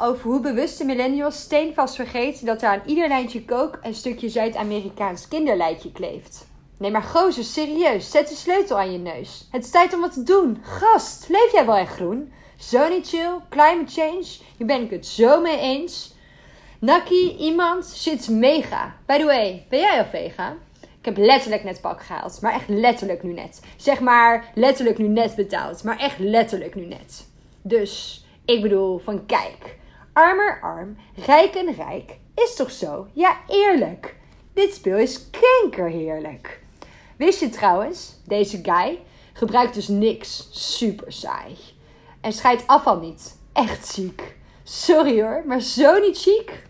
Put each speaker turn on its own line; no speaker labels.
over hoe bewuste millennials steenvast vergeten dat er aan ieder lijntje kook een stukje Zuid-Amerikaans kinderlijtje kleeft. Nee, maar gozer, serieus, zet de sleutel aan je neus. Het is tijd om wat te doen. Gast, leef jij wel echt groen? Zo niet chill, climate change, hier ben ik het zo mee eens. Naki, iemand, shit's mega. By the way, ben jij al vega? Ik heb letterlijk net pak gehaald. Maar echt letterlijk nu net. Zeg maar letterlijk nu net betaald. Maar echt letterlijk nu net. Dus ik bedoel van kijk. Armer arm, rijk en rijk. Is toch zo? Ja, eerlijk. Dit speel is kankerheerlijk. Wist je trouwens, deze guy gebruikt dus niks. Super saai. En scheidt afval niet. Echt ziek. Sorry hoor, maar zo niet chic.